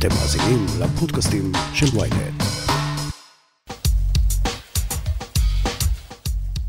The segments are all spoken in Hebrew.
אתם מאזינים לפודקאסטים של ויינט.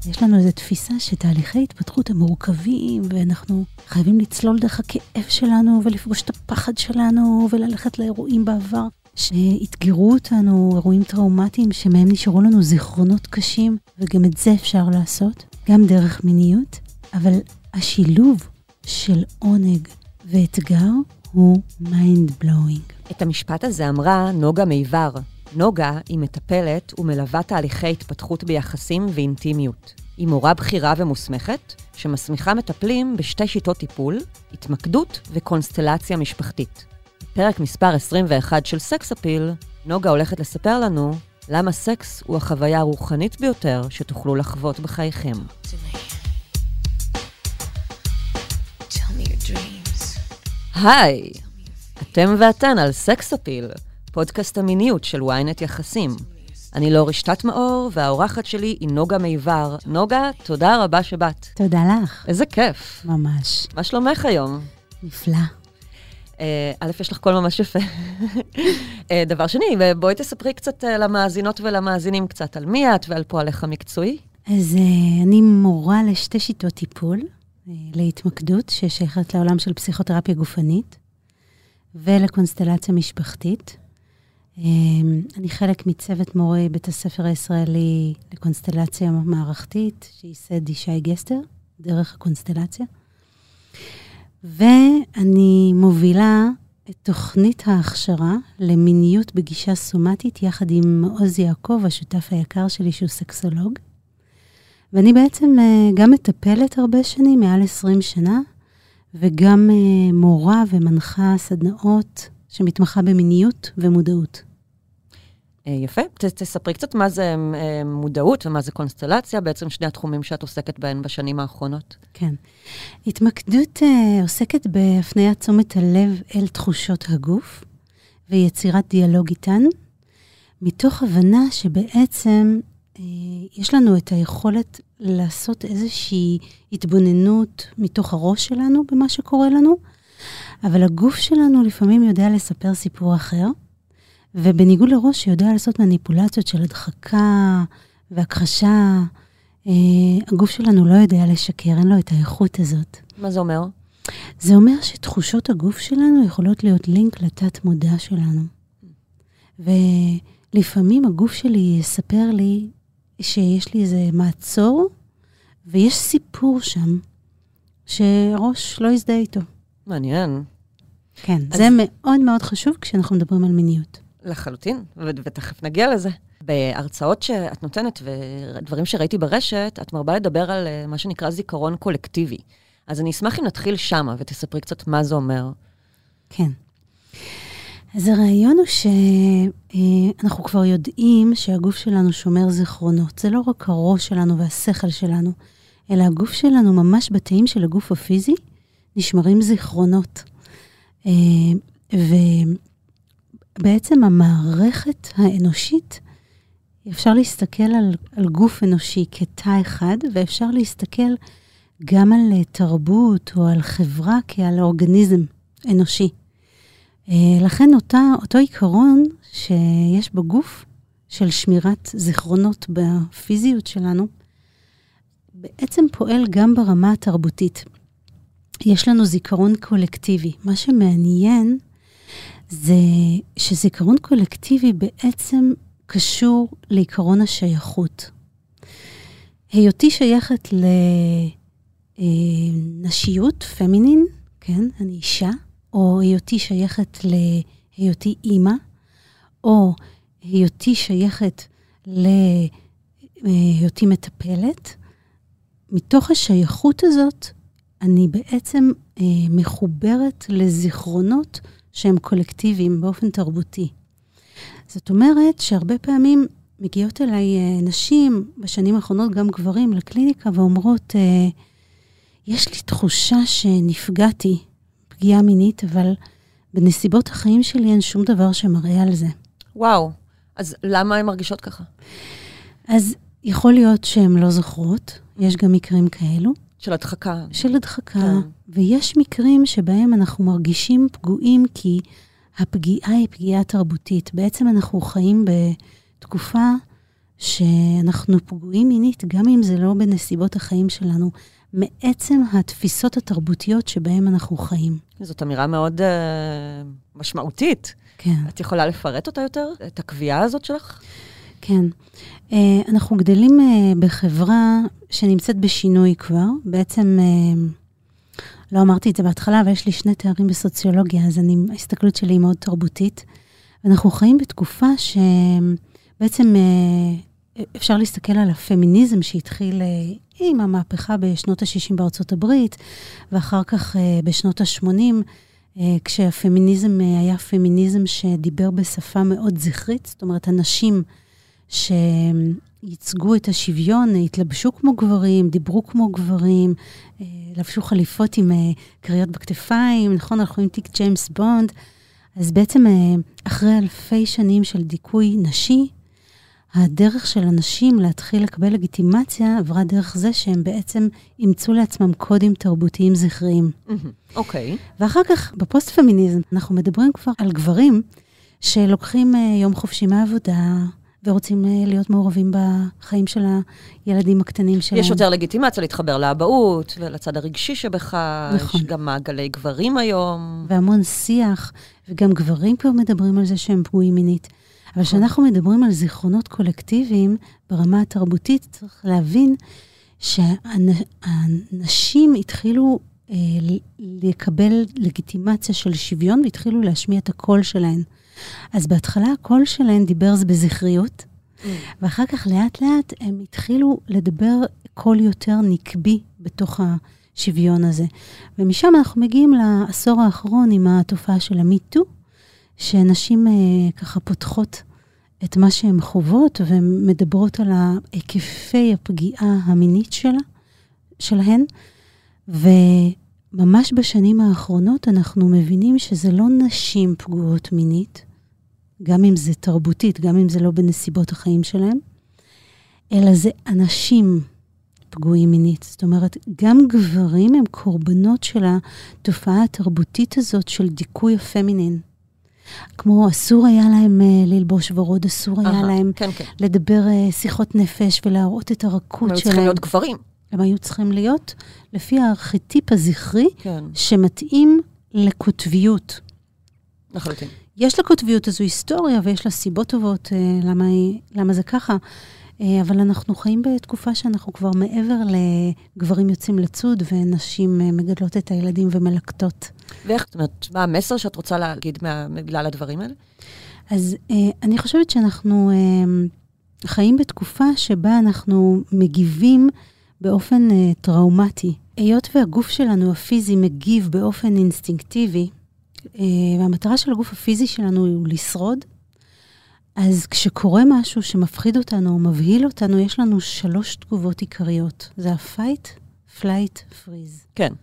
יש לנו איזו תפיסה שתהליכי התפתחות הם מורכבים, ואנחנו חייבים לצלול דרך הכאב שלנו, ולפגוש את הפחד שלנו, וללכת לאירועים בעבר שאתגרו אותנו, אירועים טראומטיים שמהם נשארו לנו זיכרונות קשים, וגם את זה אפשר לעשות, גם דרך מיניות, אבל השילוב של עונג ואתגר הוא mind blowing. את המשפט הזה אמרה נוגה מיבר. נוגה היא מטפלת ומלווה תהליכי התפתחות ביחסים ואינטימיות. היא מורה בכירה ומוסמכת, שמסמיכה מטפלים בשתי שיטות טיפול, התמקדות וקונסטלציה משפחתית. בפרק מספר 21 של סקס אפיל, נוגה הולכת לספר לנו למה סקס הוא החוויה הרוחנית ביותר שתוכלו לחוות בחייכם. היי, אתם ואתן על סקס אפיל, פודקאסט המיניות של ynet יחסים. אני לא רשתת מאור, והאורחת שלי היא נוגה מיבר. נוגה, תודה רבה שבאת. תודה לך. איזה כיף. ממש. מה שלומך היום? נפלא. אה, א', יש לך קול ממש יפה. אה, דבר שני, בואי תספרי קצת אה, למאזינות ולמאזינים קצת על מי את ועל פועלך המקצועי. אז אני מורה לשתי שיטות טיפול, להתמקדות, ששייכת לעולם של פסיכותרפיה גופנית, ולקונסטלציה משפחתית. אני חלק מצוות מורי בית הספר הישראלי לקונסטלציה מערכתית, שייסד ישי גסטר, דרך הקונסטלציה. ואני מובילה את תוכנית ההכשרה למיניות בגישה סומטית יחד עם מעוז יעקב, השותף היקר שלי שהוא סקסולוג. ואני בעצם אה, גם מטפלת הרבה שנים, מעל 20 שנה, וגם אה, מורה ומנחה סדנאות שמתמחה במיניות ומודעות. אה, יפה. ת, תספרי קצת מה זה אה, מודעות ומה זה קונסטלציה, בעצם שני התחומים שאת עוסקת בהם בשנים האחרונות. כן. התמקדות uh, עוסקת בהפניית תשומת הלב אל תחושות הגוף ויצירת דיאלוג איתן, מתוך הבנה שבעצם יש לנו את היכולת לעשות איזושהי התבוננות מתוך הראש שלנו במה שקורה לנו, אבל הגוף שלנו לפעמים יודע לספר סיפור אחר. ובניגוד לראש שיודע לעשות מניפולציות של הדחקה והכחשה, אה, הגוף שלנו לא יודע לשקר, אין לו את האיכות הזאת. מה זה אומר? זה אומר שתחושות הגוף שלנו יכולות להיות לינק לתת-מודע שלנו. ולפעמים הגוף שלי יספר לי שיש לי איזה מעצור, ויש סיפור שם שראש לא יזדהה איתו. מעניין. כן, אז... זה מאוד מאוד חשוב כשאנחנו מדברים על מיניות. לחלוטין, ו- ותכף נגיע לזה. בהרצאות שאת נותנת ודברים שראיתי ברשת, את מרבה לדבר על uh, מה שנקרא זיכרון קולקטיבי. אז אני אשמח אם נתחיל שמה ותספרי קצת מה זה אומר. כן. אז הרעיון הוא שאנחנו uh, כבר יודעים שהגוף שלנו שומר זיכרונות. זה לא רק הראש שלנו והשכל שלנו, אלא הגוף שלנו, ממש בתאים של הגוף הפיזי, נשמרים זיכרונות. Uh, בעצם המערכת האנושית, אפשר להסתכל על, על גוף אנושי כתא אחד, ואפשר להסתכל גם על אה, תרבות או על חברה כעל אורגניזם אנושי. אה, לכן אותה, אותו עיקרון שיש בגוף של שמירת זיכרונות בפיזיות שלנו, בעצם פועל גם ברמה התרבותית. יש לנו זיכרון קולקטיבי. מה שמעניין זה שזיכרון קולקטיבי בעצם קשור לעיקרון השייכות. היותי שייכת לנשיות, פמינין, כן, אני אישה, או היותי שייכת להיותי אימא, או היותי שייכת להיותי מטפלת, מתוך השייכות הזאת, אני בעצם אה, מחוברת לזיכרונות שהם קולקטיביים באופן תרבותי. זאת אומרת שהרבה פעמים מגיעות אליי אה, נשים, בשנים האחרונות גם גברים, לקליניקה ואומרות, אה, יש לי תחושה שנפגעתי, פגיעה מינית, אבל בנסיבות החיים שלי אין שום דבר שמראה על זה. וואו, אז למה הן מרגישות ככה? אז יכול להיות שהן לא זוכרות, יש גם מקרים כאלו. של הדחקה. של הדחקה, כן. ויש מקרים שבהם אנחנו מרגישים פגועים כי הפגיעה היא פגיעה תרבותית. בעצם אנחנו חיים בתקופה שאנחנו פגועים מינית, גם אם זה לא בנסיבות החיים שלנו, מעצם התפיסות התרבותיות שבהן אנחנו חיים. זאת אמירה מאוד uh, משמעותית. כן. את יכולה לפרט אותה יותר, את הקביעה הזאת שלך? כן. Uh, אנחנו גדלים uh, בחברה שנמצאת בשינוי כבר. בעצם, uh, לא אמרתי את זה בהתחלה, אבל יש לי שני תארים בסוציולוגיה, אז אני, ההסתכלות שלי היא מאוד תרבותית. אנחנו חיים בתקופה שבעצם uh, אפשר להסתכל על הפמיניזם שהתחיל uh, עם המהפכה בשנות ה-60 בארצות הברית, ואחר כך uh, בשנות ה-80. אה, כשהפמיניזם אה, היה פמיניזם שדיבר בשפה מאוד זכרית, זאת אומרת, אנשים שייצגו את השוויון, התלבשו כמו גברים, דיברו כמו גברים, אה, לבשו חליפות עם כריות בכתפיים, נכון? אנחנו רואים תיק ג'יימס בונד. אז בעצם אחרי אלפי שנים של דיכוי נשי, הדרך של אנשים להתחיל לקבל לגיטימציה עברה דרך זה שהם בעצם אימצו לעצמם קודים תרבותיים זכריים. אוקיי. אוקיי. ואחר כך, בפוסט-פמיניזם, אנחנו מדברים כבר על גברים שלוקחים אה, יום חופשי מהעבודה, ורוצים אה, להיות מעורבים בחיים של הילדים הקטנים שלהם. יש יותר לגיטימציה להתחבר לאבהות ולצד הרגשי שבך. נכון. יש גם מעגלי גברים היום. והמון שיח, וגם גברים כבר מדברים על זה שהם פגועים מינית. אבל כשאנחנו מדברים על זיכרונות קולקטיביים ברמה התרבותית, צריך להבין שהנשים התחילו אה, לקבל לגיטימציה של שוויון והתחילו להשמיע את הקול שלהן. אז בהתחלה הקול שלהן דיבר בזכריות. ואחר כך לאט לאט הם התחילו לדבר קול יותר נקבי בתוך השוויון הזה. ומשם אנחנו מגיעים לעשור האחרון עם התופעה של המיטו, שנשים אה, ככה פותחות את מה שהן חוות ומדברות על היקפי הפגיעה המינית שלה, שלהן. וממש בשנים האחרונות אנחנו מבינים שזה לא נשים פגועות מינית, גם אם זה תרבותית, גם אם זה לא בנסיבות החיים שלהם, אלא זה אנשים פגועים מינית. זאת אומרת, גם גברים הם קורבנות של התופעה התרבותית הזאת של דיכוי הפמינין. כמו אסור היה להם uh, ללבוש ורוד, אסור היה uh-huh, להם כן, כן. לדבר uh, שיחות נפש ולהראות את הרכות שלהם. הם היו צריכים להיות גברים. הם היו צריכים להיות לפי הארכיטיפ הזכרי, כן. שמתאים לקוטביות. לחלוטין. יש לקוטביות הזו היסטוריה ויש לה סיבות טובות uh, למה, למה זה ככה. אה, אבל אנחנו חיים בתקופה שאנחנו כבר מעבר לגברים יוצאים לצוד ונשים אה, מגדלות את הילדים ומלקטות. ואיך, זאת אומרת, מה המסר שאת רוצה להגיד בגלל הדברים האלה? אז אה, אני חושבת שאנחנו חיים בתקופה שבה אנחנו מגיבים באופן טראומטי. היות והגוף שלנו, הפיזי, מגיב באופן אינסטינקטיבי, והמטרה של הגוף הפיזי שלנו היא לשרוד, אז כשקורה משהו שמפחיד אותנו או מבהיל אותנו, יש לנו שלוש תגובות עיקריות. זה ה-fight, flight, freeze. כן.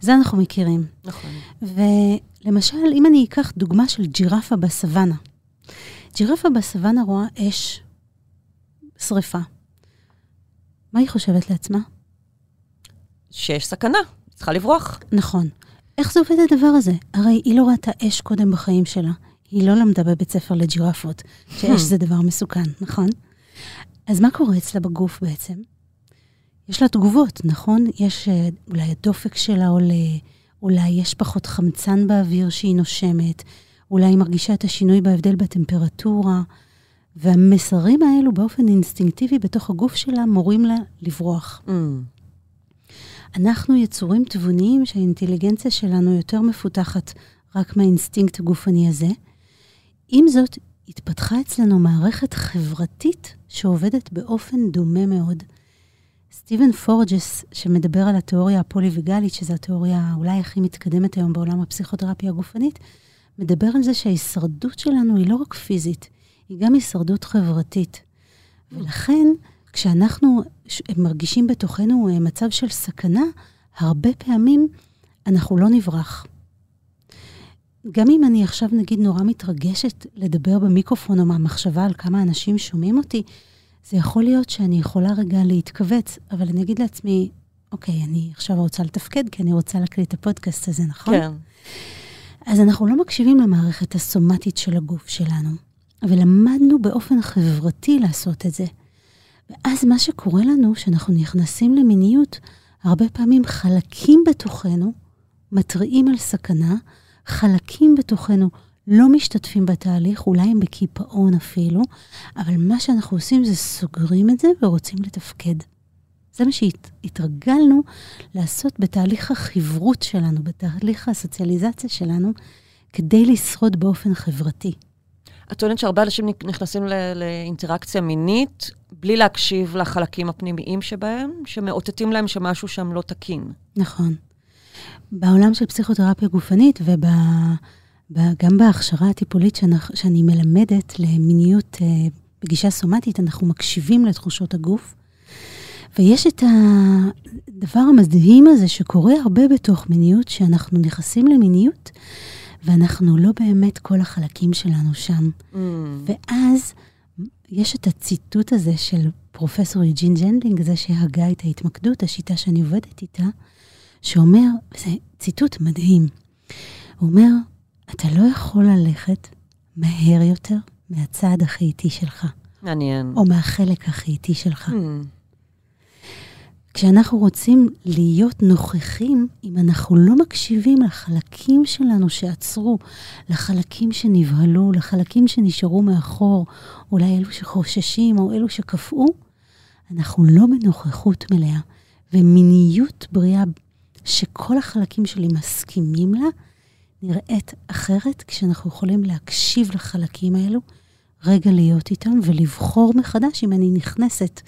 זה אנחנו מכירים. נכון. ולמשל, אם אני אקח דוגמה של ג'ירפה בסוואנה. ג'ירפה בסוואנה רואה אש, שריפה. מה היא חושבת לעצמה? שיש סכנה, צריכה לברוח. נכון. איך זה עובד הדבר הזה? הרי היא לא ראתה אש קודם בחיים שלה. היא לא למדה בבית ספר לג'ירפות, שאש זה דבר מסוכן, נכון? אז מה קורה אצלה בגוף בעצם? יש לה תגובות, נכון? יש אה, אולי הדופק שלה עולה, אולי יש פחות חמצן באוויר שהיא נושמת, אולי היא מרגישה את השינוי בהבדל בטמפרטורה, והמסרים האלו באופן אינסטינקטיבי בתוך הגוף שלה מורים לה לברוח. מממ. אנחנו יצורים תבוניים שהאינטליגנציה שלנו יותר מפותחת רק מהאינסטינקט הגופני הזה, עם זאת, התפתחה אצלנו מערכת חברתית שעובדת באופן דומה מאוד. סטיבן פורג'ס, שמדבר על התיאוריה הפוליווגאלית, שזו התיאוריה אולי הכי מתקדמת היום בעולם הפסיכותרפיה הגופנית, מדבר על זה שההישרדות שלנו היא לא רק פיזית, היא גם הישרדות חברתית. ולכן, כשאנחנו מרגישים בתוכנו אה, מצב של סכנה, הרבה פעמים אנחנו לא נברח. גם אם אני עכשיו, נגיד, נורא מתרגשת לדבר במיקרופון או מהמחשבה על כמה אנשים שומעים אותי, זה יכול להיות שאני יכולה רגע להתכווץ, אבל אני אגיד לעצמי, אוקיי, אני עכשיו רוצה לתפקד, כי אני רוצה להקליט את הפודקאסט הזה, נכון? כן. אז אנחנו לא מקשיבים למערכת הסומטית של הגוף שלנו, אבל למדנו באופן חברתי לעשות את זה. ואז מה שקורה לנו, שאנחנו נכנסים למיניות, הרבה פעמים חלקים בתוכנו מתריעים על סכנה, חלקים בתוכנו לא משתתפים בתהליך, אולי הם בקיפאון אפילו, אבל מה שאנחנו עושים זה סוגרים את זה ורוצים לתפקד. זה מה שהתרגלנו לעשות בתהליך החברות שלנו, בתהליך הסוציאליזציה שלנו, כדי לשרוד באופן חברתי. את טוענת שהרבה אנשים נכנסים לאינטראקציה מינית בלי להקשיב לחלקים הפנימיים שבהם, שמאותתים להם שמשהו שם לא תקין. נכון. בעולם של פסיכותרפיה גופנית וגם בהכשרה הטיפולית שאני, שאני מלמדת למיניות אה, בגישה סומטית, אנחנו מקשיבים לתחושות הגוף. ויש את הדבר המדהים הזה שקורה הרבה בתוך מיניות, שאנחנו נכנסים למיניות, ואנחנו לא באמת כל החלקים שלנו שם. מממ. ואז יש את הציטוט הזה של פרופסור יוג'ין ג'נדלין, זה שהגה את ההתמקדות, השיטה שאני עובדת איתה, שאומר, וזה ציטוט מדהים, הוא אומר, אתה לא יכול ללכת מהר יותר מהצעד הכי איטי שלך. מעניין. או מהחלק הכי איטי שלך. Hmm. כשאנחנו רוצים להיות נוכחים, אם אנחנו לא מקשיבים לחלקים שלנו שעצרו, לחלקים שנבהלו, לחלקים שנשארו מאחור, אולי אלו שחוששים או אלו שקפאו, אנחנו לא בנוכחות מלאה. ומיניות בריאה שכל החלקים שלי מסכימים לה, נראית אחרת כשאנחנו יכולים להקשיב לחלקים האלו, רגע להיות איתם ולבחור מחדש אם אני נכנסת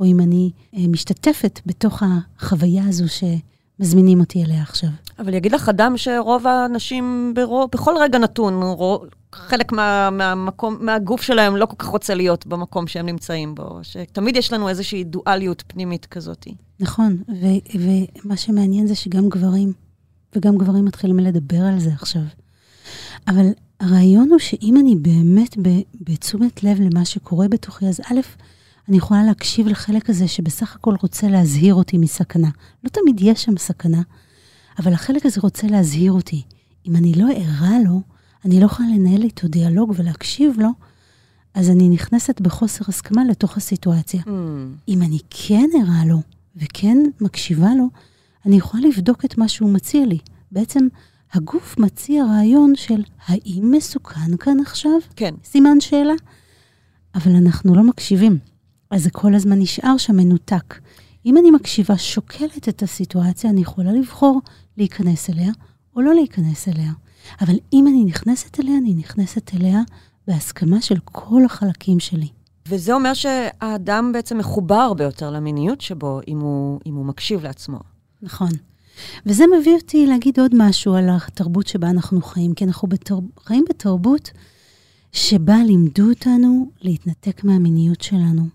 או אם אני אה, משתתפת בתוך החוויה הזו שמזמינים אותי אליה עכשיו. אבל יגיד לך אדם שרוב האנשים ברוב, בכל רגע נתון, רוב, חלק מה, מהמקום, מהגוף שלהם לא כל כך רוצה להיות במקום שהם נמצאים בו, שתמיד יש לנו איזושהי דואליות פנימית כזאת. נכון, ו- ומה שמעניין זה שגם גברים, וגם גברים מתחילים לדבר על זה עכשיו. אבל הרעיון הוא שאם אני באמת בתשומת לב למה שקורה בתוכי, אז א', אני יכולה להקשיב לחלק הזה שבסך הכל רוצה להזהיר אותי מסכנה. לא תמיד יש שם סכנה, אבל החלק הזה רוצה להזהיר אותי. אם אני לא ערה לו, אני לא יכולה לנהל איתו דיאלוג ולהקשיב לו, אז אני נכנסת בחוסר הסכמה לתוך הסיטואציה. Mm. אם אני כן ערה לו וכן מקשיבה לו, אני יכולה לבדוק את מה שהוא מציע לי. בעצם הגוף מציע רעיון של האם מסוכן כאן עכשיו? כן. סימן שאלה. אבל אנחנו לא מקשיבים. אז זה כל הזמן נשאר שם מנותק. אם אני מקשיבה, שוקלת את הסיטואציה, אני יכולה לבחור להיכנס אליה או לא להיכנס אליה. אבל אם אני נכנסת אליה, אני נכנסת אליה בהסכמה של כל החלקים שלי. וזה אומר שהאדם בעצם מחובר הרבה יותר למיניות שבו, אם הוא, אם הוא מקשיב לעצמו. נכון. וזה מביא אותי להגיד עוד משהו על התרבות שבה אנחנו חיים, כי אנחנו בתר... חיים בתרבות שבה לימדו אותנו להתנתק מהמיניות שלנו.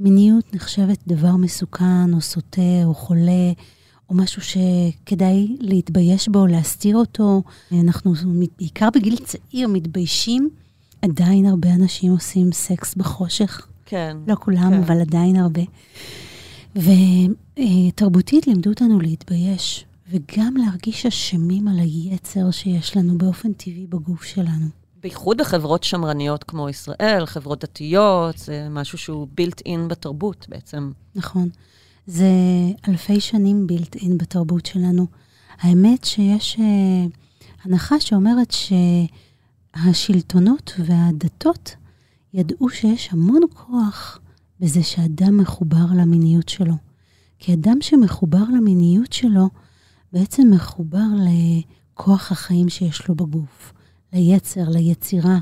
מיניות נחשבת דבר מסוכן, או סוטה, או חולה, או משהו שכדאי להתבייש בו, להסתיר אותו. אנחנו בעיקר בגיל צעיר מתביישים. עדיין הרבה אנשים עושים סקס בחושך. כן. לא כולם, כן. אבל עדיין הרבה. ותרבותית לימדו אותנו להתבייש, וגם להרגיש אשמים על היצר שיש לנו באופן טבעי בגוף שלנו. בייחוד בחברות שמרניות כמו ישראל, חברות דתיות, זה משהו שהוא בילט אין בתרבות בעצם. נכון. זה אלפי שנים בילט אין בתרבות שלנו. האמת שיש uh, הנחה שאומרת שהשלטונות והדתות ידעו שיש המון כוח בזה שאדם מחובר למיניות שלו. כי אדם שמחובר למיניות שלו, בעצם מחובר לכוח החיים שיש לו בגוף. ליצר, ליצירה.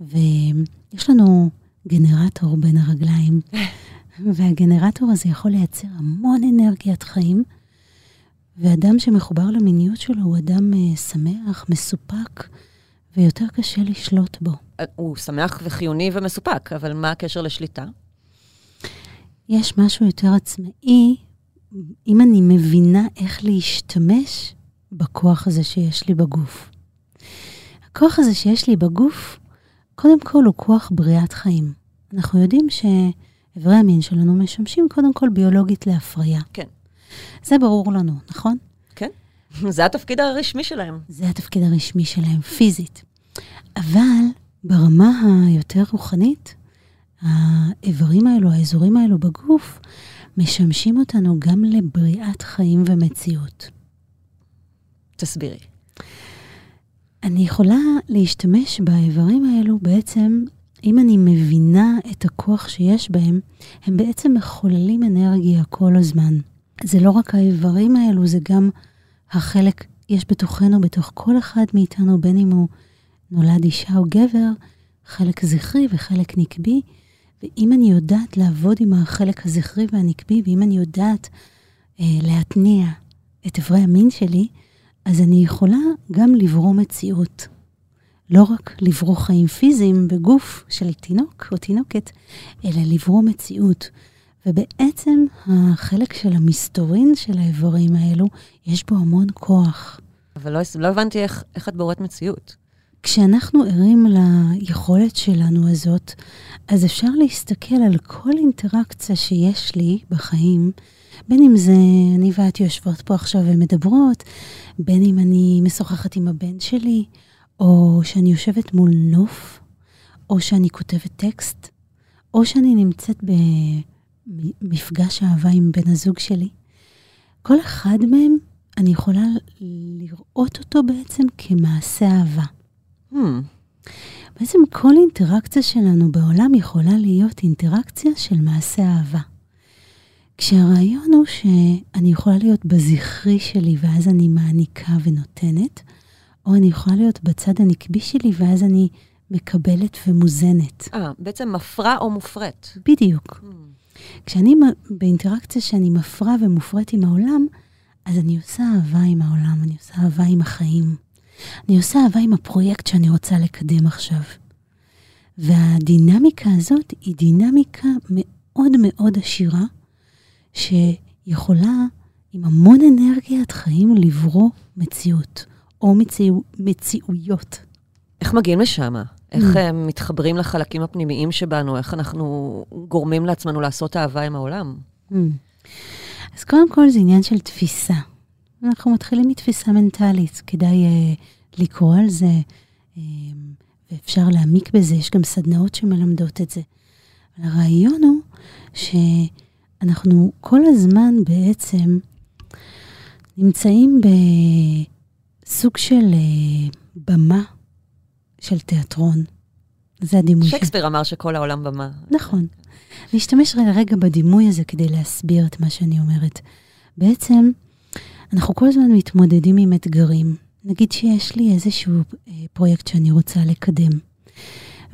ויש לנו גנרטור בין הרגליים, והגנרטור הזה יכול לייצר המון אנרגיית חיים, ואדם שמחובר למיניות שלו הוא אדם uh, שמח, מסופק, ויותר קשה לשלוט בו. הוא שמח וחיוני ומסופק, אבל מה הקשר לשליטה? יש משהו יותר עצמאי, אם אני מבינה איך להשתמש בכוח הזה שיש לי בגוף. הכוח הזה שיש לי בגוף, קודם כל הוא כוח בריאת חיים. אנחנו יודעים שאיברי המין שלנו משמשים קודם כל ביולוגית להפריה. כן. זה ברור לנו, נכון? כן. זה התפקיד הרשמי שלהם. זה התפקיד הרשמי שלהם, פיזית. אבל ברמה היותר רוחנית, האיברים האלו, האזורים האלו בגוף, משמשים אותנו גם לבריאת חיים ומציאות. תסבירי. אני יכולה להשתמש באיברים האלו בעצם, אם אני מבינה את הכוח שיש בהם, הם בעצם מחוללים אנרגיה כל הזמן. זה לא רק האיברים האלו, זה גם החלק, יש בתוכנו, בתוך כל אחד מאיתנו, בין אם הוא נולד אישה או גבר, חלק זכרי וחלק נקבי. ואם אני יודעת לעבוד עם החלק הזכרי והנקבי, ואם אני יודעת אה, להתניע את אברי המין שלי, אז אני יכולה גם לברוא מציאות. לא רק לברוא חיים פיזיים בגוף של תינוק או תינוקת, אלא לברוא מציאות. ובעצם החלק של המסתורין של האיברים האלו, יש בו המון כוח. אבל לא, לא הבנתי איך, איך את בוראת מציאות. כשאנחנו ערים ליכולת שלנו הזאת, אז אפשר להסתכל על כל אינטראקציה שיש לי בחיים, בין אם זה אני ואת יושבות פה עכשיו ומדברות, בין אם אני משוחחת עם הבן שלי, או שאני יושבת מול נוף, או שאני כותבת טקסט, או שאני נמצאת במפגש אהבה עם בן הזוג שלי. כל אחד מהם, אני יכולה לראות אותו בעצם כמעשה אהבה. Hmm. בעצם כל אינטראקציה שלנו בעולם יכולה להיות אינטראקציה של מעשה אהבה. כשהרעיון הוא שאני יכולה להיות בזכרי שלי ואז אני מעניקה ונותנת, או אני יכולה להיות בצד הנקבי שלי ואז אני מקבלת ומוזנת. אה, בעצם מפרה או מופרית. בדיוק. Hmm. כשאני באינטראקציה שאני מפרה ומופרית עם העולם, אז אני עושה אהבה עם העולם, אני עושה אהבה עם החיים. אני עושה אהבה עם הפרויקט שאני רוצה לקדם עכשיו. והדינמיקה הזאת היא דינמיקה מאוד מאוד עשירה, שיכולה עם המון אנרגיית חיים לברוא מציאות, או מציאו, מציאויות. איך מגיעים לשם? איך mm. הם מתחברים לחלקים הפנימיים שבנו? איך אנחנו גורמים לעצמנו לעשות אהבה עם העולם? Mm. אז קודם כל זה עניין של תפיסה. אנחנו מתחילים מתפיסה מנטלית, כדאי uh, לקרוא על זה, uh, ואפשר להעמיק בזה, יש גם סדנאות שמלמדות את זה. אבל הרעיון הוא שאנחנו כל הזמן בעצם נמצאים בסוג של uh, במה של תיאטרון. זה הדימוי. שייקספיר ש... אמר שכל העולם במה. נכון. אני אשתמש רגע בדימוי הזה כדי להסביר את מה שאני אומרת. בעצם, אנחנו כל הזמן מתמודדים עם אתגרים. נגיד שיש לי איזשהו אה, פרויקט שאני רוצה לקדם,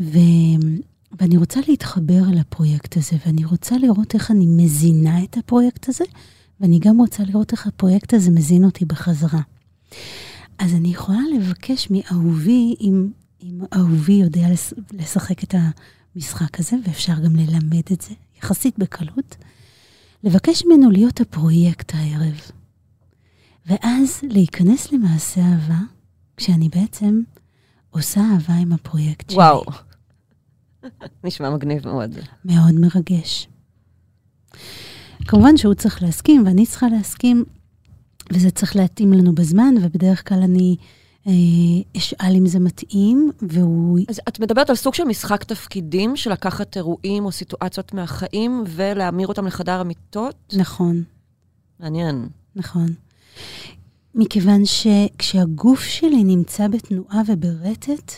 ו... ואני רוצה להתחבר אל הפרויקט הזה, ואני רוצה לראות איך אני מזינה את הפרויקט הזה, ואני גם רוצה לראות איך הפרויקט הזה מזין אותי בחזרה. אז אני יכולה לבקש מאהובי, אם, אם אהובי יודע לשחק את המשחק הזה, ואפשר גם ללמד את זה יחסית בקלות, לבקש ממנו להיות הפרויקט הערב. ואז להיכנס למעשה אהבה, כשאני בעצם עושה אהבה עם הפרויקט שלי. וואו. נשמע מגניב מאוד. מאוד מרגש. כמובן שהוא צריך להסכים, ואני צריכה להסכים, וזה צריך להתאים לנו בזמן, ובדרך כלל אני אה, אשאל אם זה מתאים, והוא... אז את מדברת על סוג של משחק תפקידים, של לקחת אירועים או סיטואציות מהחיים ולהמיר אותם לחדר המיטות? נכון. מעניין. נכון. מכיוון שכשהגוף שלי נמצא בתנועה וברטט,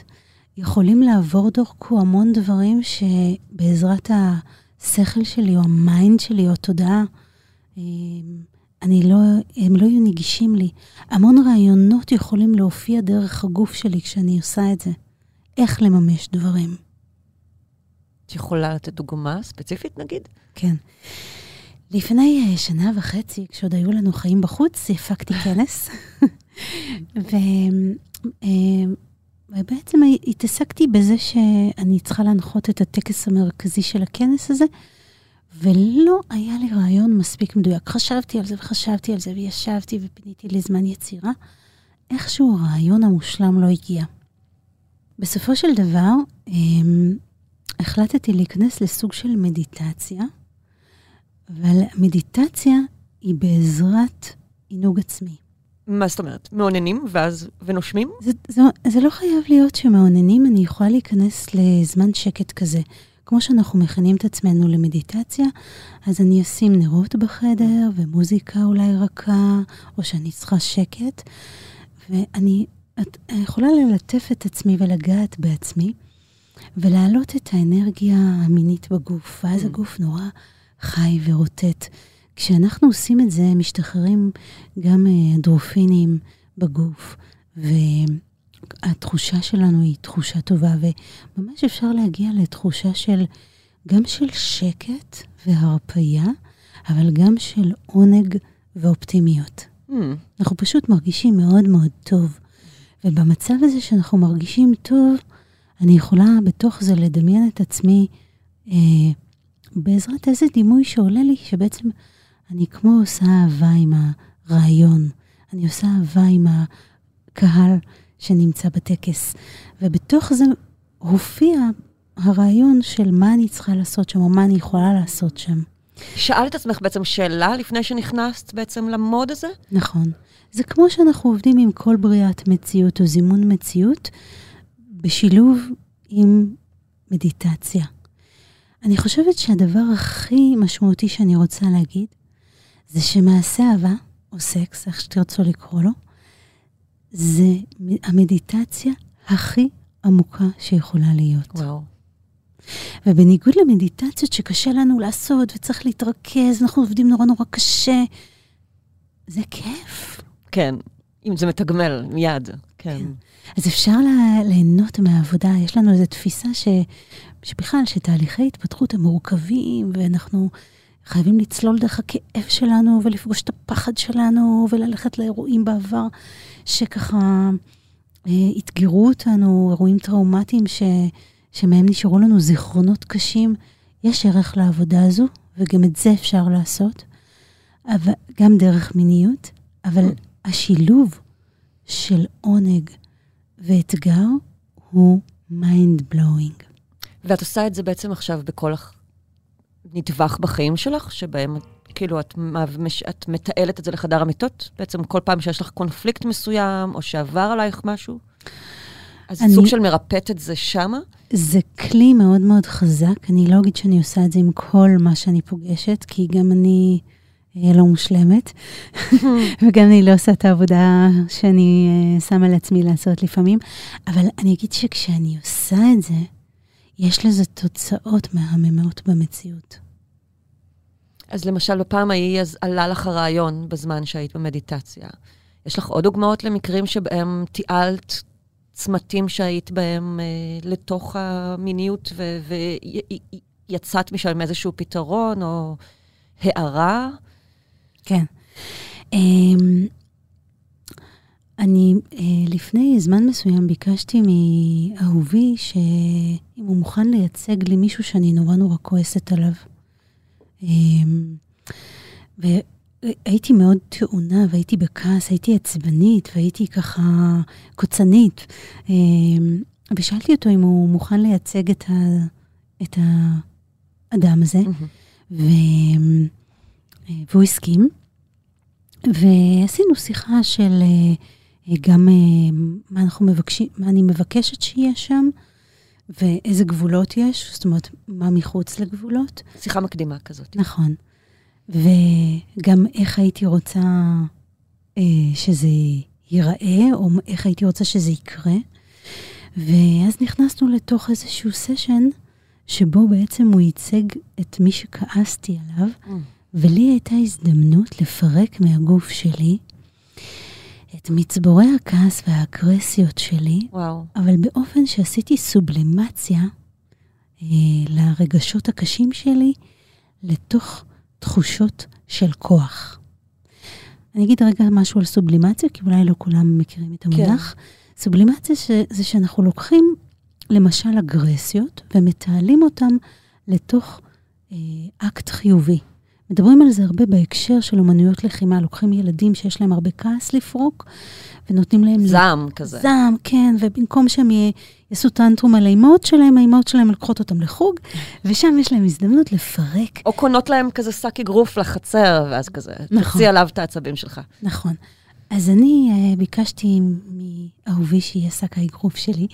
יכולים לעבור דרכו המון דברים שבעזרת השכל שלי או ה mind שלי או התודעה, אה, אני לא, הם לא יהיו נגישים לי. המון רעיונות יכולים להופיע דרך הגוף שלי כשאני עושה את זה. איך לממש דברים. את יכולה לתת דוגמה ספציפית, נגיד? כן. לפני אה, שנה וחצי, כשעוד היו לנו חיים בחוץ, הפקתי כנס. ו, אה, ובעצם התעסקתי בזה שאני צריכה להנחות את הטקס המרכזי של הכנס הזה, ולא היה לי רעיון מספיק מדויק. חשבתי על זה וחשבתי על זה, וישבתי ופיניתי לי זמן יצירה. איכשהו הרעיון המושלם לא הגיע. בסופו של דבר, אמ, החלטתי להיכנס לסוג של מדיטציה, אבל מדיטציה היא בעזרת עינוג עצמי. מה זאת אומרת? מאוננים ואז, ונושמים? זה, זה, זה לא חייב להיות שמאוננים, אני יכולה להיכנס לזמן שקט כזה. כמו שאנחנו מכנים את עצמנו למדיטציה, אז אני אשים נרות בחדר ומוזיקה אולי רכה, או שאני צריכה שקט, ואני את, יכולה ללטף את עצמי ולגעת בעצמי, ולהעלות את האנרגיה המינית בגוף, ואז mm. הגוף נורא חי ורוטט. כשאנחנו עושים את זה, משתחררים גם אנדרופינים בגוף, והתחושה שלנו היא תחושה טובה, וממש אפשר להגיע לתחושה של, גם של שקט והרפייה, אבל גם של עונג ואופטימיות. Mm. אנחנו פשוט מרגישים מאוד מאוד טוב. ובמצב הזה שאנחנו מרגישים טוב, אני יכולה בתוך זה לדמיין את עצמי אה, בעזרת איזה דימוי שעולה לי, שבעצם אני כמו עושה אהבה עם הרעיון, אני עושה אהבה עם הקהל שנמצא בטקס, ובתוך זה הופיע הרעיון של מה אני צריכה לעשות שם, או מה אני יכולה לעשות שם. שאלת את עצמך בעצם שאלה לפני שנכנסת בעצם למוד הזה? נכון. זה כמו שאנחנו עובדים עם כל בריאת מציאות או זימון מציאות, בשילוב עם מדיטציה. אני חושבת שהדבר הכי משמעותי שאני רוצה להגיד, זה שמעשה אהבה, או סקס, איך שתרצו לקרוא לו, זה המדיטציה הכי עמוקה שיכולה להיות. וואו. ובניגוד למדיטציות שקשה לנו לעשות וצריך להתרכז, אנחנו עובדים נורא נורא קשה, זה כיף. כן, אם זה מתגמל מיד, כן. כן. אז אפשר לה, ליהנות מהעבודה. יש לנו איזו תפיסה ש, שבכלל, שתהליכי התפתחות הם מורכבים, ואנחנו חייבים לצלול דרך הכאב שלנו, ולפגוש את הפחד שלנו, וללכת לאירועים בעבר, שככה אה, אתגרו אותנו, אירועים טראומטיים ש, שמהם נשארו לנו זיכרונות קשים. יש ערך לעבודה הזו, וגם את זה אפשר לעשות, אבל גם דרך מיניות, אבל השילוב של עונג ואתגר הוא mind blowing. ואת עושה את זה בעצם עכשיו בכל נטווח בחיים שלך, שבהם כאילו את, את מתעלת את זה לחדר המיטות? בעצם כל פעם שיש לך קונפליקט מסוים, או שעבר עלייך משהו? אז אני, סוג של מרפאת את זה שמה? זה כלי מאוד מאוד חזק. אני לא אגיד שאני עושה את זה עם כל מה שאני פוגשת, כי גם אני לא מושלמת, וגם אני לא עושה את העבודה שאני אה, שמה לעצמי לעשות לפעמים, אבל אני אגיד שכשאני עושה את זה, יש לזה תוצאות מהממות במציאות. אז למשל, בפעם ההיא אז עלה לך הרעיון בזמן שהיית במדיטציה. יש לך עוד דוגמאות למקרים שבהם תיעלת צמתים שהיית בהם אה, לתוך המיניות ויצאת משם עם איזשהו פתרון או הערה? כן. אמ, אני אה, לפני זמן מסוים ביקשתי מאהובי שאם הוא מוכן לייצג לי מישהו שאני נורא נורא כועסת עליו. אמ, והייתי מאוד טעונה, והייתי בכעס, הייתי עצבנית, והייתי ככה קוצנית. אמ, ושאלתי אותו אם הוא מוכן לייצג את, ה, את האדם הזה. Mm-hmm. אה, והוא הסכים, ועשינו שיחה של אה, אה, גם מה אנחנו מבקשים, מה אני מבקשת שיהיה שם, ואיזה גבולות יש, זאת אומרת, מה מחוץ לגבולות. שיחה מקדימה כזאת. נכון. וגם איך הייתי רוצה אה, שזה ייראה, או איך הייתי רוצה שזה יקרה. ואז נכנסנו לתוך איזשהו סשן, שבו בעצם הוא ייצג את מי שכעסתי עליו, mm. ולי הייתה הזדמנות לפרק מהגוף שלי את מצבורי הכעס והאגרסיות שלי, וואו. אבל באופן שעשיתי סובלימציה אה, לרגשות הקשים שלי לתוך תחושות של כוח. אני אגיד רגע משהו על סובלימציה, כי אולי לא כולם מכירים את המונח. כן. סובלימציה ש, זה שאנחנו לוקחים למשל אגרסיות ומתעלים אותם לתוך אה, אקט חיובי. מדברים על זה הרבה בהקשר של אומנויות לחימה. לוקחים ילדים שיש להם הרבה כעס לפרוק, ונותנים להם... זעם ל... כזה. זעם, כן, ובמקום שהם. יעשו טנטרום על האימהות שלהם, האימהות שלהם לוקחות אותם לחוג, ושם יש להם הזדמנות לפרק. או קונות להם כזה שק אגרוף לחצר, ואז כזה, נכון. תוציא עליו את העצבים שלך. נכון. אז אני uh, ביקשתי מאהובי שיהיה שק האגרוף שלי,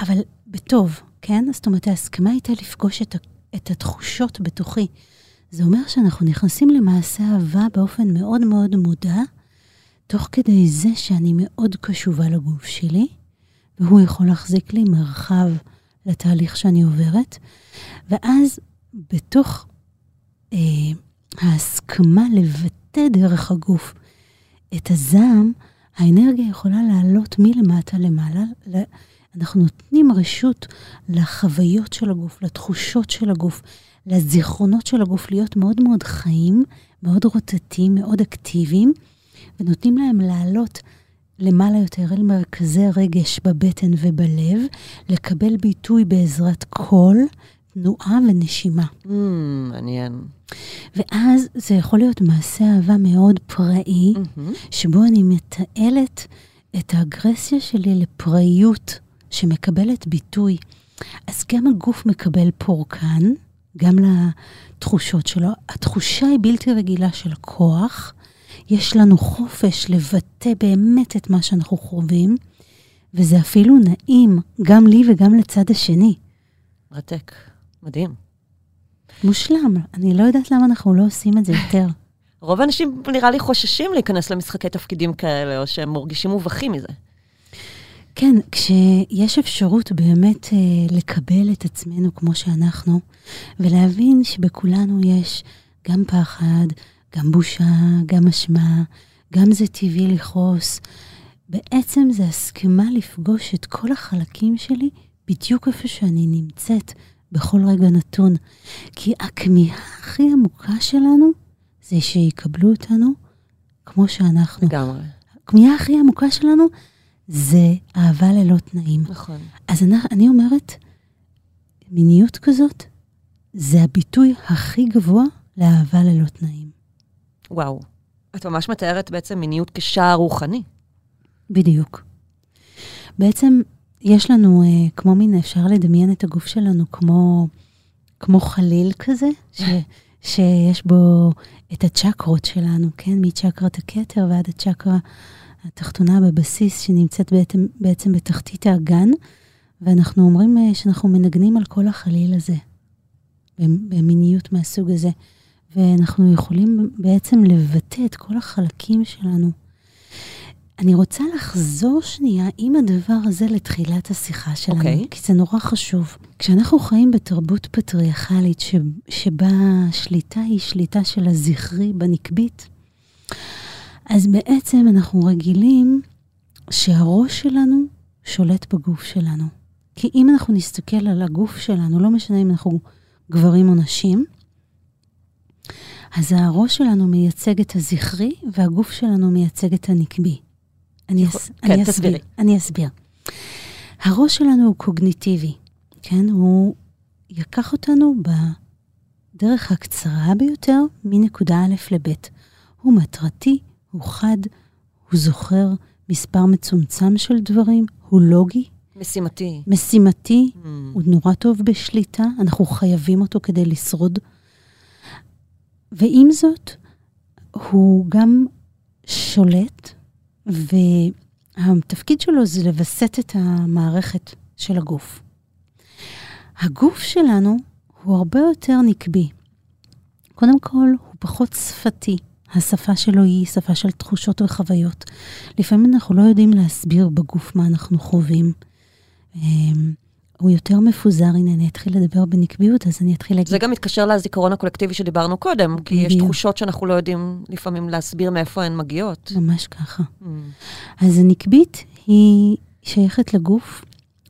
אבל בטוב, כן? זאת אומרת, ההסכמה הייתה לפגוש את, את התחושות בתוכי. זה אומר שאנחנו נכנסים למעשה אהבה באופן מאוד מאוד מודע, תוך כדי זה שאני מאוד קשובה לגוף שלי, והוא יכול להחזיק לי מרחב לתהליך שאני עוברת, ואז בתוך אה, ההסכמה לבטא דרך הגוף את הזעם, האנרגיה יכולה לעלות מלמטה למעלה. אנחנו נותנים רשות לחוויות של הגוף, לתחושות של הגוף, לזיכרונות של הגוף להיות מאוד מאוד חיים, מאוד רוטטים, מאוד אקטיביים, ונותנים להם לעלות למעלה יותר אל מרכזי הרגש בבטן ובלב, לקבל ביטוי בעזרת קול, תנועה ונשימה. Mm, מעניין. ואז זה יכול להיות מעשה אהבה מאוד פראי, mm-hmm. שבו אני מתעלת את האגרסיה שלי לפראיות שמקבלת ביטוי. אז גם הגוף מקבל פורקן, גם לתחושות שלו. התחושה היא בלתי רגילה של כוח. יש לנו חופש לבטא באמת את מה שאנחנו חווים, וזה אפילו נעים, גם לי וגם לצד השני. מרתק, מדהים. מושלם. אני לא יודעת למה אנחנו לא עושים את זה יותר. רוב האנשים נראה לי חוששים להיכנס למשחקי תפקידים כאלה, או שהם מרגישים מובכים מזה. כן, כשיש אפשרות באמת אה, לקבל את עצמנו כמו שאנחנו, ולהבין שבכולנו יש גם פחד, גם בושה, גם אשמה, גם זה טבעי לכעוס, בעצם זה הסכמה לפגוש את כל החלקים שלי בדיוק איפה שאני נמצאת בכל רגע נתון. כי הכמיהה הכי עמוקה שלנו זה שיקבלו אותנו כמו שאנחנו. לגמרי. הכמיהה הכי עמוקה שלנו זה אהבה ללא תנאים. נכון. אז אני, אני אומרת, מיניות כזאת זה הביטוי הכי גבוה לאהבה ללא תנאים. וואו. את ממש מתארת בעצם מיניות כשער רוחני. בדיוק. בעצם יש לנו, אה, כמו מין, אפשר לדמיין את הגוף שלנו כמו, כמו חליל כזה, ש, שיש בו את הצ'קרות שלנו, כן? מצ'קרת הכתר ועד הצ'קרה התחתונה בבסיס, שנמצאת בעצם, בעצם בתחתית האגן, ואנחנו אומרים אה, שאנחנו מנגנים על כל החליל הזה, במיניות מהסוג הזה. ואנחנו יכולים בעצם לבטא את כל החלקים שלנו. אני רוצה לחזור שנייה עם הדבר הזה לתחילת השיחה שלנו, okay. אוקיי. כי זה נורא חשוב. כשאנחנו חיים בתרבות פטריארכלית ש... שבה השליטה היא שליטה של הזכרי בנקבית, אז בעצם אנחנו רגילים שהראש שלנו שולט בגוף שלנו. כי אם אנחנו נסתכל על הגוף שלנו, לא משנה אם אנחנו גברים או נשים, אז הראש שלנו מייצג את הזכרי, והגוף שלנו מייצג את הנקבי. אני, אס... כן, אני. אסביר. אני אסביר. הראש שלנו הוא קוגניטיבי, כן? הוא ייקח אותנו בדרך הקצרה ביותר מנקודה א' לב'. הוא מטרתי, הוא חד, הוא זוכר מספר מצומצם של דברים, הוא לוגי. משימתי. משימתי, Mm. הוא נורא טוב בשליטה, אנחנו חייבים אותו כדי לשרוד. ועם זאת, הוא גם שולט, והתפקיד שלו זה לווסת את המערכת של הגוף. הגוף שלנו הוא הרבה יותר נקבי. קודם כל, הוא פחות שפתי. השפה שלו היא שפה של תחושות וחוויות. לפעמים אנחנו לא יודעים להסביר בגוף מה אנחנו חווים. אמ, הוא יותר מפוזר, הנה, אני אתחיל לדבר בנקביות, אז אני אתחיל להגיד... זה גם מתקשר לזיכרון הקולקטיבי שדיברנו קודם, כי יש. תחושות שאנחנו לא יודעים לפעמים להסביר מאיפה הן מגיעות. ממש ככה. Mm. אז הנקבית היא שייכת לגוף,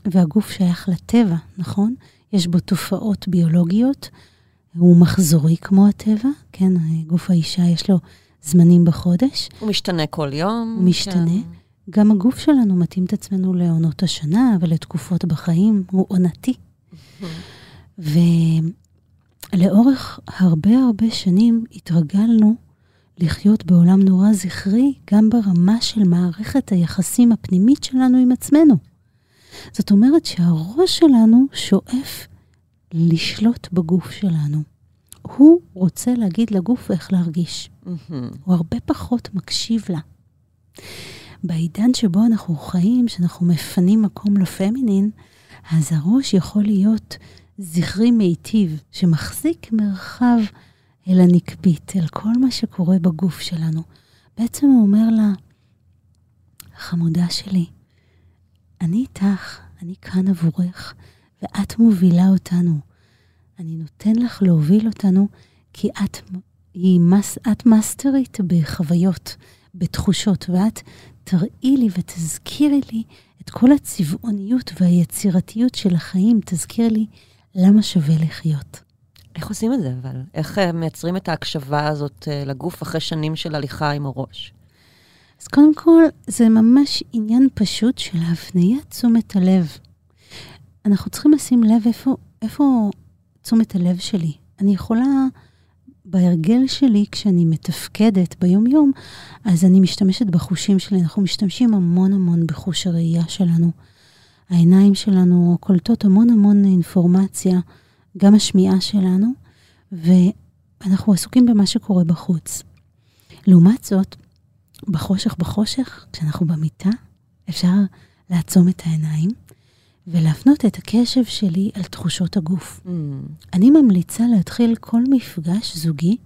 והגוף שייך לטבע, נכון? יש בו תופעות ביולוגיות, הוא מחזורי כמו הטבע, כן? גוף האישה יש לו זמנים בחודש, הוא משתנה כל יום. הוא משתנה. כן. גם הגוף שלנו מתאים את עצמנו לעונות השנה ולתקופות בחיים, הוא עונתי. ולאורך הרבה הרבה שנים התרגלנו לחיות בעולם נורא זכרי, גם ברמה של מערכת היחסים הפנימית שלנו עם עצמנו. זאת אומרת שהראש שלנו שואף לשלוט בגוף שלנו. הוא רוצה להגיד לגוף איך להרגיש. מהמם. הוא הרבה פחות מקשיב לה. בעידן שבו אנחנו חיים, שאנחנו מפנים מקום לפמינין, אז הראש יכול להיות זכרי מיטיב, שמחזיק מרחב אל הנקבית, אל כל מה שקורה בגוף שלנו. בעצם הוא אומר לה, חמודה שלי, אני איתך, אני כאן עבורך, ואת מובילה אותנו. אני נותן לך להוביל אותנו, כי את, היא מס, את מאסטרית בחוויות, בתחושות, ואת תראי לי ותזכירי לי את כל הצבעוניות והיצירתיות של החיים, תזכירי לי למה שווה לחיות. איך עושים את זה, אבל? איך uh, מייצרים את ההקשבה הזאת uh, לגוף אחרי שנים של הליכה עם הראש? אז קודם כל, זה ממש עניין פשוט של הפניית תשומת הלב. אנחנו צריכים לשים לב איפה, איפה תשומת הלב שלי. אני יכולה, בהרגל שלי, כשאני מתפקדת ביום-יום, אז אני משתמשת בחושים שלי. אנחנו משתמשים המון המון בחוש הראייה שלנו. העיניים שלנו קולטות המון המון אינפורמציה, גם השמיעה שלנו, ואנחנו עסוקים במה שקורה בחוץ. לעומת זאת, בחושך בחושך, כשאנחנו במיטה, אפשר לעצום את העיניים ולהפנות את הקשב שלי על תחושות הגוף. Mm. אני ממליצה להתחיל כל מפגש זוגי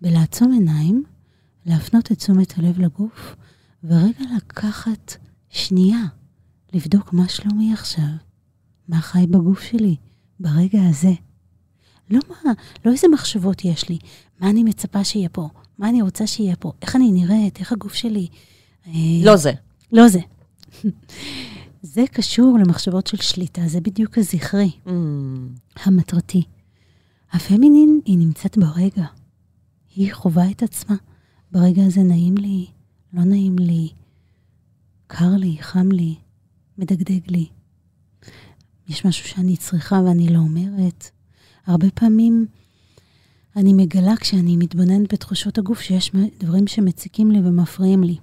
בלעצום עיניים, להפנות את תשומת הלב לגוף, ורגע לקחת שנייה, לבדוק מה שלומי עכשיו, מה חי בגוף שלי ברגע הזה. לא מה, לא איזה מחשבות יש לי, מה אני מצפה שיהיה פה, מה אני רוצה שיהיה פה, איך אני נראית, איך הגוף שלי. לא זה. לא זה. זה קשור למחשבות של שליטה, זה בדיוק הזכרי, mm. המטרתי. הפמינין, היא נמצאת ברגע. היא חווה את עצמה. ברגע הזה נעים לי, לא נעים לי, קר לי, חם לי, מדגדג לי. יש משהו שאני צריכה ואני לא אומרת. הרבה פעמים אני מגלה כשאני מתבוננת בתחושות הגוף שיש דברים שמציקים לי ומפריעים לי.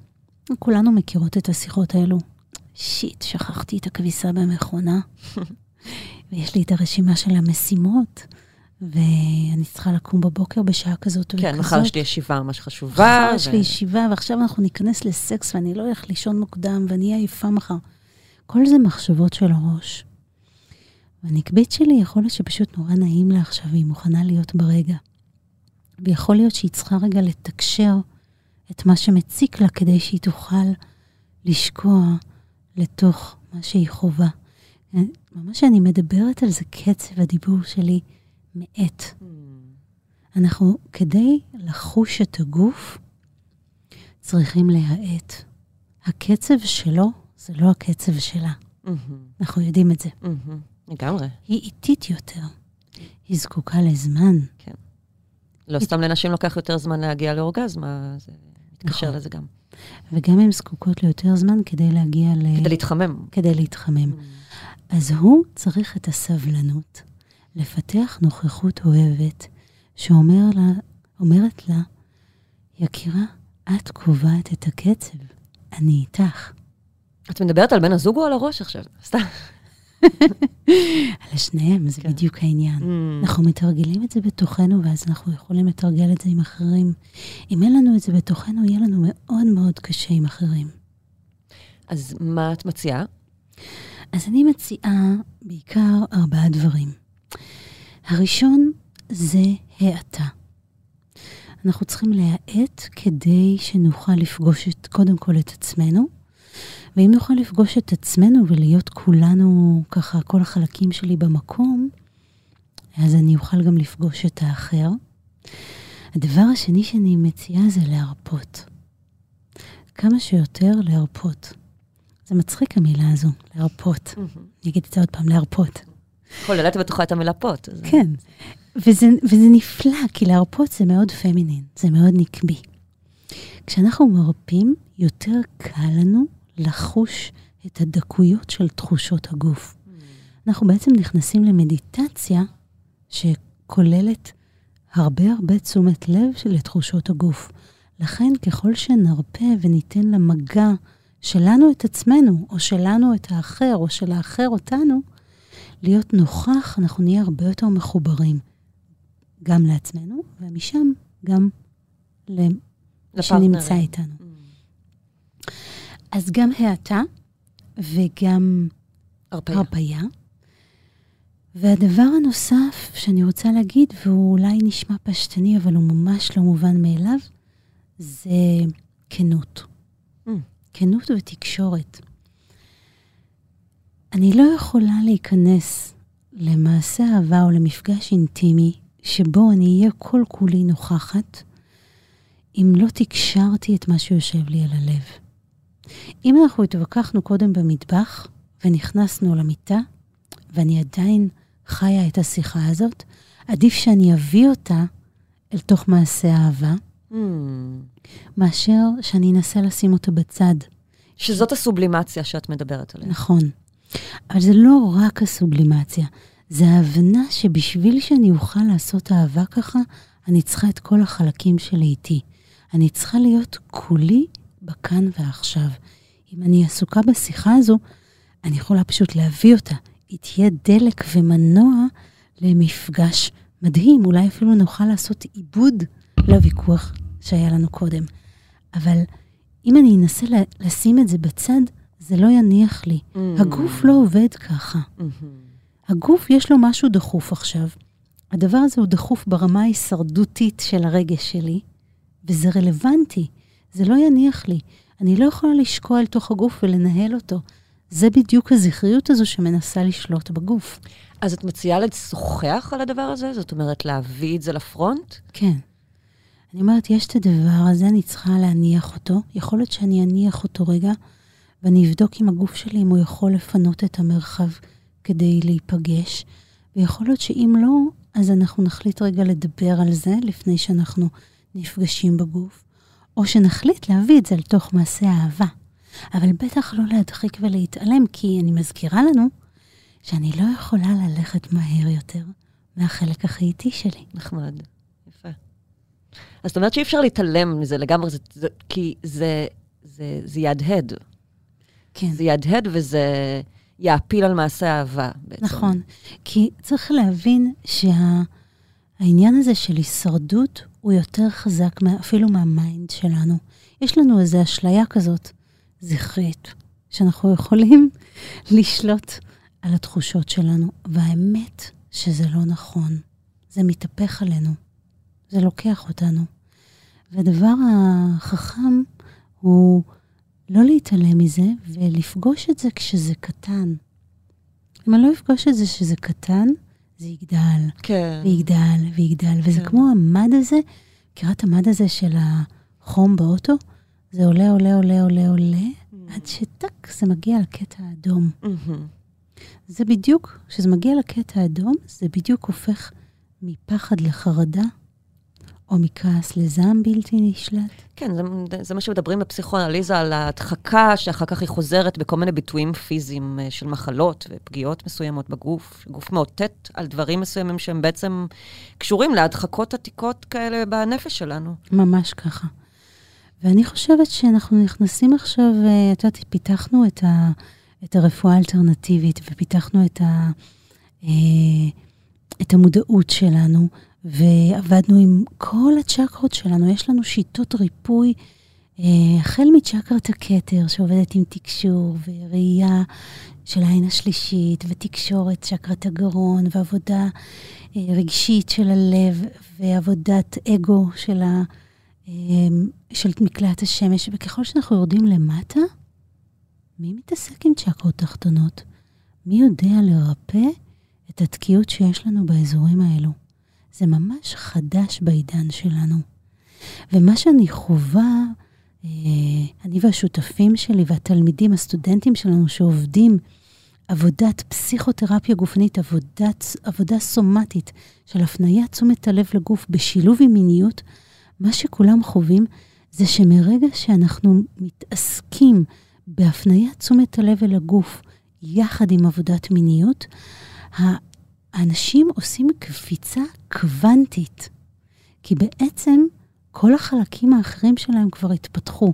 כולנו מכירות את השיחות האלו. שיט, שכחתי את הכביסה במכונה, ויש לי את הרשימה של המשימות, ואני צריכה לקום בבוקר בשעה כזאת כן, וכזאת. כן, מחר יש לי ישיבה ממש חשובה. מחר ו... יש לי ישיבה, ועכשיו אנחנו ניכנס לסקס, ואני לא הולך לישון מוקדם, ואני אהיה עייפה מחר. כל זה מחשבות של הראש. והנקבית שלי יכול להיות שפשוט נורא נעים לה עכשיו, והיא מוכנה להיות ברגע. ויכול להיות שהיא צריכה רגע לתקשר את מה שמציק לה כדי שהיא תוכל לשקוע לתוך מה שהיא חווה. ממש כשאני מדברת על זה, קצב הדיבור שלי מאט. Mm. אנחנו, כדי לחוש את הגוף, צריכים להאט. הקצב שלו זה לא הקצב שלה. Mm-hmm. אנחנו יודעים את זה. Mm-hmm. לגמרי. היא איטית יותר. היא זקוקה לזמן. כן. לא סתם לנשים לוקח יותר זמן להגיע לאורגזמה, זה מתקשר נכון. לזה גם. וגם הן זקוקות ליותר זמן כדי להגיע ל... כדי להתחמם. כדי להתחמם. Mm. אז הוא צריך את הסבלנות, לפתח נוכחות אוהבת, שאומרת לה, לה, יקירה, את קובעת את הקצב, אני איתך. את מדברת על בן הזוג או על הראש עכשיו? סתם. על שניהם, זה כן. בדיוק העניין. Mm. אנחנו מתרגלים את זה בתוכנו, ואז אנחנו יכולים לתרגל את זה עם אחרים. אם אין לנו את זה בתוכנו, יהיה לנו מאוד מאוד קשה עם אחרים. אז מה את מציעה? אז אני מציעה בעיקר ארבעה דברים. הראשון זה האטה. אנחנו צריכים להאט כדי שנוכל לפגוש את, קודם כל את עצמנו, ואם נוכל לפגוש את עצמנו ולהיות כולנו, ככה, כל החלקים שלי במקום, אז אני אוכל גם לפגוש את האחר. הדבר השני שאני מציעה זה להרפות. כמה שיותר להרפות. זה מצחיק המילה הזו, להרפות. Mm-hmm. אני אגיד את זה עוד פעם, להרפות. כוללת בתוכה את המילה פות. כן, וזה, וזה נפלא, כי להרפות זה מאוד פמינין, זה מאוד נקבי. כשאנחנו מרפים, יותר קל לנו לחוש את הדקויות של תחושות הגוף. אנחנו בעצם נכנסים למדיטציה שכוללת הרבה הרבה תשומת לב לתחושות הגוף. לכן ככל שנרפה וניתן למגע שלנו את עצמנו, או שלנו את האחר, או של האחר אותנו, להיות נוכח, אנחנו נהיה הרבה יותר מחוברים. גם לעצמנו, ומשם גם למי שנמצא איתנו. אז גם האטה וגם הרפאיה. הרפאיה. והדבר הנוסף שאני רוצה להגיד, והוא אולי נשמע פשטני, אבל הוא ממש לא מובן מאליו, זה כנות. Mm. כנות ותקשורת. אני לא יכולה להיכנס למעשה אהבה או למפגש אינטימי שבו אני אהיה כל כולי נוכחת, אם לא תקשרתי את מה שיושב לי על הלב. אם אנחנו התווכחנו קודם במטבח ונכנסנו למיטה, ואני עדיין חיה את השיחה הזאת, עדיף שאני אביא אותה אל תוך מעשה אהבה, Mm. מאשר שאני אנסה לשים אותה בצד. שזאת הסובלימציה שאת מדברת עליה. נכון. אבל זה לא רק הסובלימציה, זה ההבנה שבשביל שאני אוכל לעשות אהבה ככה, אני צריכה את כל החלקים שלי איתי. אני צריכה להיות כולי בכאן ועכשיו. אם אני עסוקה בשיחה הזו, אני יכולה פשוט להביא אותה. היא תהיה דלק ומנוע למפגש מדהים. אולי אפילו נוכל לעשות עיבוד לוויכוח שהיה לנו קודם. אבל אם אני אנסה לשים את זה בצד, זה לא יניח לי. Mm. הגוף לא עובד ככה. מהמם. הגוף יש לו משהו דחוף עכשיו. הדבר הזה הוא דחוף ברמה ההישרדותית של הרגש שלי, וזה רלוונטי. זה לא יניח לי. אני לא יכולה לשקוע אל תוך הגוף ולנהל אותו. זה בדיוק הזכריות הזו שמנסה לשלוט בגוף. אז את מציעה לשוחח על הדבר הזה? זאת אומרת, להביא את זה לפרונט? כן. אני אומרת, יש את הדבר הזה, אני צריכה להניח אותו. יכול להיות שאני אניח אותו רגע, ואני אבדוק עם הגוף שלי אם הוא יכול לפנות את המרחב כדי להיפגש. ויכול להיות שאם לא, אז אנחנו נחליט רגע לדבר על זה לפני שאנחנו נפגשים בגוף, או שנחליט להביא את זה לתוך מעשה האהבה. אבל בטח לא להדחיק ולהתעלם, כי אני מזכירה לנו שאני לא יכולה ללכת מהר יותר מהחלק הכי איטי שלי. נחמד. יפה. אז זאת אומרת שאי אפשר להתעלם מזה לגמרי, זה, זה, כי זה, זה, זה יהדהד. כן. זה יהדהד וזה יאפיל על מעשה האהבה בעצם. נכון, כי צריך להבין שהעניין הזה של הישרדות הוא יותר חזק אפילו מה mind שלנו. יש לנו איזו אשליה כזאת, זכרית, שאנחנו יכולים לשלוט על התחושות שלנו, והאמת שזה לא נכון. זה מתהפך עלינו, זה לוקח אותנו. והדבר החכם הוא לא להתעלם מזה ולפגוש את זה כשזה קטן. אם אני לא אפגוש את זה כשזה קטן, זה יגדל, כן. ויגדל, ויגדל. וזה כן. כמו המד הזה, מכירה את המד הזה של החום באוטו? זה עולה, עולה, עולה, עולה, עולה, עד שטק, זה מגיע לקטע האדום. מהמם. זה בדיוק, כשזה מגיע לקטע האדום, זה בדיוק הופך מפחד לחרדה, או מכעס לזעם בלתי נשלט. כן, זה, זה מה שמדברים בפסיכואנליזה על ההדחקה, שאחר כך היא חוזרת בכל מיני ביטויים פיזיים אה, של מחלות ופגיעות מסוימות בגוף. גוף מאותת על דברים מסוימים שהם בעצם קשורים להדחקות עתיקות כאלה בנפש שלנו. ממש ככה. ואני חושבת שאנחנו נכנסים עכשיו, אה, את יודעת, פיתחנו את, ה, את הרפואה האלטרנטיבית ופיתחנו את, ה, אה, את המודעות שלנו, ועבדנו עם כל הצ'קרות שלנו. יש לנו שיטות ריפוי, אה, החל מצ'קרת הכתר, שעובדת עם תקשור וראייה של העין השלישית, ותקשורת, צ'קרת הגרון, ועבודה אה, רגשית של הלב, ועבודת אגו של ה... אמ, של מקלט השמש, וככל שאנחנו יורדים למטה, מי מתעסק עם צ'קרות תחתונות? מי יודע לרפא את התקיעות שיש לנו באזורים האלו? זה ממש חדש בעידן שלנו. ומה שאני חווה, אה, אני והשותפים שלי והתלמידים, הסטודנטים שלנו שעובדים, עבודת פסיכותרפיה גופנית, עבודת, עבודה סומטית של הפניית תשומת הלב לגוף בשילוב עם מיניות, מה שכולם חווים זה שמרגע שאנחנו מתעסקים בהפניית תשומת הלב אל הגוף יחד עם עבודת מיניות, האנשים עושים קפיצה קוונטית. כי בעצם כל החלקים האחרים שלהם כבר התפתחו.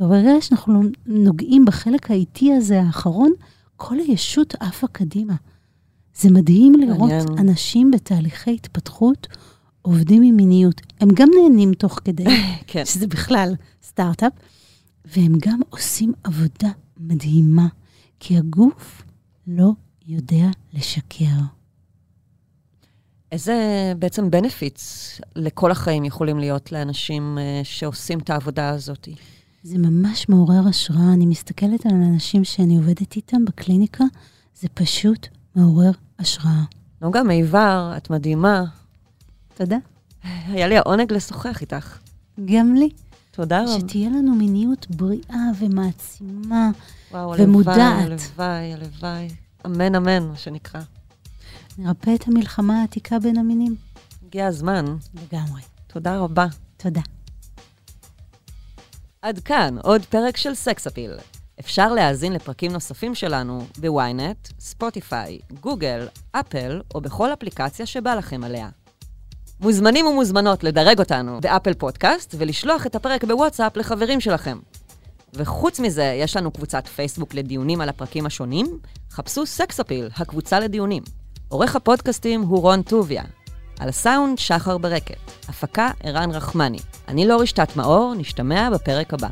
וברגע שאנחנו נוגעים בחלק האיטי הזה האחרון, כל הישות עפה קדימה. זה מדהים לראות מעניין. אנשים בתהליכי התפתחות עובדים עם מיניות. הם גם נהנים תוך כדי, כן. שזה בכלל סטארט-אפ, והם גם עושים עבודה מדהימה, כי הגוף לא יודע לשקר. איזה בעצם benefits לכל החיים יכולים להיות לאנשים אה, שעושים את העבודה הזאת? זה ממש מעורר השראה. אני מסתכלת על האנשים שאני עובדת איתם בקליניקה, זה פשוט מעורר השראה. נוגה מיבר, את מדהימה. תודה. היה לי העונג לשוחח איתך. גם לי. תודה רבה. שתהיה לנו מיניות בריאה ומעצימה וואו, ומודעת. הלוואי, הלוואי, הלוואי. אמן, אמן, מה שנקרא. נרפא את המלחמה העתיקה בין המינים. הגיע הזמן. לגמרי. תודה רבה. תודה. עד כאן עוד פרק של סקס אפיל. אפשר להאזין לפרקים נוספים שלנו בוויינט, ספוטיפיי, גוגל, אפל או בכל אפליקציה שבא לכם עליה. מוזמנים ומוזמנות לדרג אותנו באפל פודקאסט ולשלוח את הפרק בוואטסאפ לחברים שלכם. וחוץ מזה, יש לנו קבוצת פייסבוק לדיונים על הפרקים השונים, חפשו סקס אפיל, הקבוצה לדיונים. עורך הפודקאסטים הוא רון טוביה. על הסאונד, שחר ברקת. הפקה, ערן רחמני. אני לא רשתת מאור, נשתמע בפרק הבא.